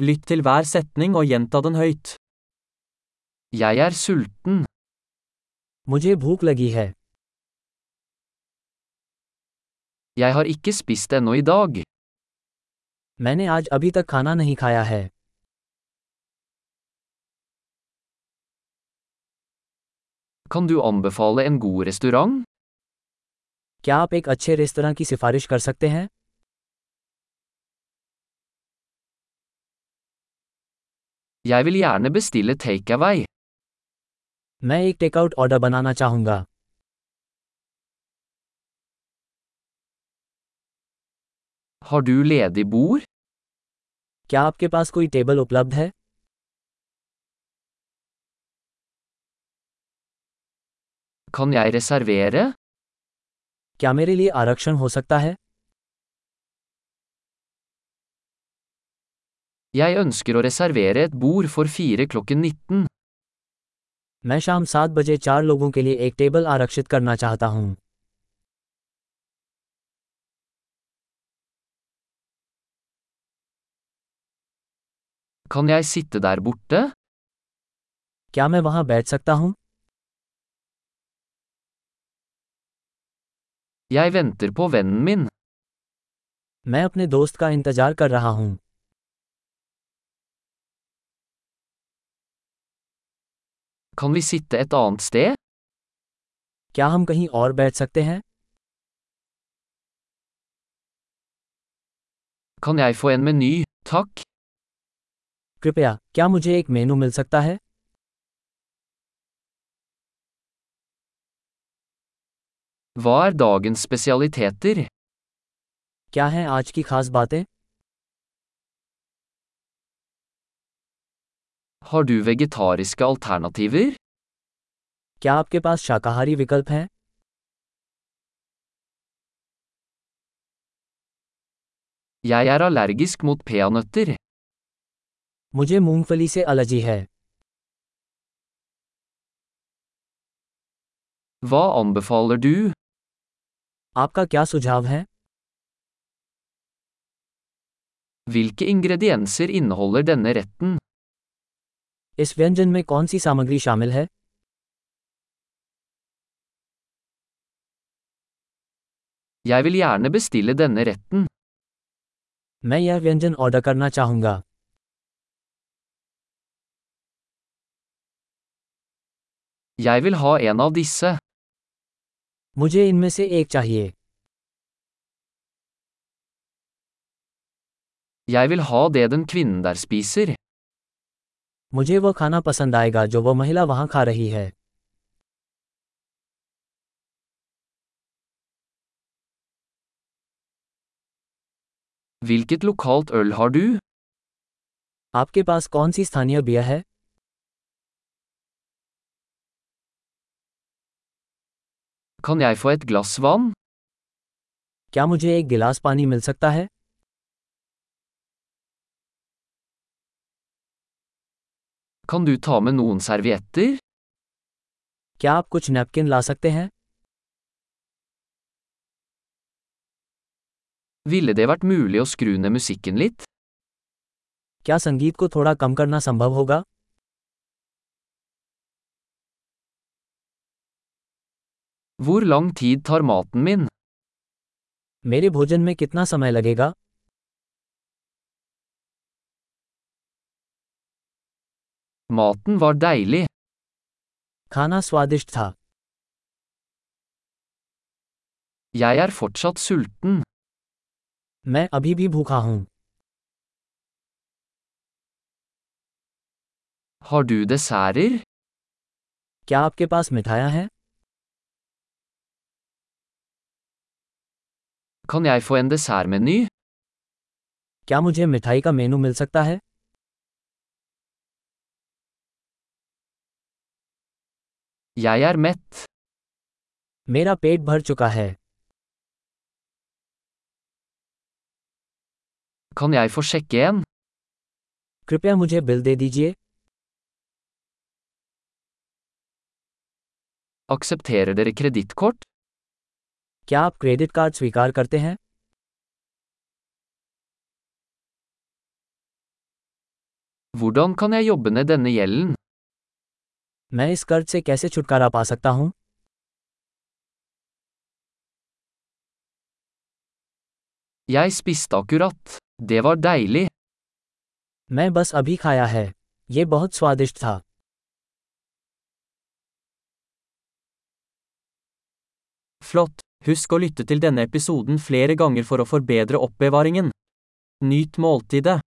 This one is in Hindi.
Lytt til hver setning og gjenta den høyt. Jeg er sulten. मुझे भूख लगी है Jeg har ikke spist ennå i dag. मैंने आज अभी तक खाना नहीं खाया है Kan du anbefale en god restaurant? क्या आप एक अच्छे रेस्तरां की सिफारिश कर सकते हैं Jeg vil gjerne bestille takeaway. मैं एक टेकआउट ऑर्डर बनाना चाहूँगा Har du ledig bord? क्या आपके पास कोई टेबल उपलब्ध है Kan jeg reservere? क्या मेरे लिए आरक्षण हो सकता है Jeg ønsker å reservere et bord for fire klokken 19. मैं शाम सात बजे चार लोगों के लिए एक टेबल आरक्षित करना चाहता हूँ Kan jeg sitte der borte? क्या मैं वहाँ बैठ सकता हूँ Jeg venter på vennen min. मैं अपने दोस्त का इंतज़ार कर रहा हूँ Kan vi sitte et annet sted? क्या हम कहीं और बैठ सकते हैं Kan jeg få en meny, takk? कृपया क्या मुझे एक मेनू मिल सकता है Hva er dagens spesialiteter? क्या हैं आज की खास बातें Har du vegetariske alternativer? क्या आपके पास शाकाहारी विकल्प हैं Jeg er allergisk mot peanøtter. मुझे मूंगफली से एलर्जी है Hva anbefaler du? आपका क्या सुझाव है Hvilke ingredienser inneholder denne retten? इस व्यंजन में कौन सी सामग्री शामिल है Jeg vil gjerne bestille denne retten. मैं यह व्यंजन ऑर्डर करना चाहूँगा Jeg vil ha en av disse. मुझे इनमें से एक चाहिए Jeg vil ha det den kvinnen der spiser. मुझे वह खाना पसंद आएगा जो वह महिला वहाँ खा रही है Hvilket lokalt øl har du? आपके पास कौन सी स्थानीय बिया है Kan jeg få et glass vann? क्या मुझे एक गिलास पानी मिल सकता है Kan du ta med noen servietter? क्या आप कुछ नैपकिन ला सकते हैं Ville det vært mulig å skru ned musikken litt? क्या संगीत को थोड़ा कम करना संभव होगा Hvor lang tid tar maten min? मेरे भोजन में कितना समय लगेगा Maten var deilig. खाना स्वादिष्ट था Jeg er fortsatt sulten. मैं अभी भी भूखा हूँ Har du desserter? क्या आपके पास मिठाइयाँ हैं Kan jeg få en dessertmeny? क्या मुझे मिठाई का मेनू मिल सकता है Jeg er mett. मेरा पेट भर चुका है Kan jeg få sjekke en? कृपया मुझे बिल दे दीजिए Aksepterer dere kredittkort? क्या आप क्रेडिट कार्ड स्वीकार करते हैं Hvordan kan jeg jobbe ned denne gjelden? मैं इस कर्ज से कैसे छुटकारा पा सकता हूँ Jeg spiste akkurat. Det var deilig. मैं बस अभी खाया है ये बहुत स्वादिष्ट था Flott. Husk å lytte til denne episoden flere ganger for å forbedre oppbevaringen. Nyt måltidet.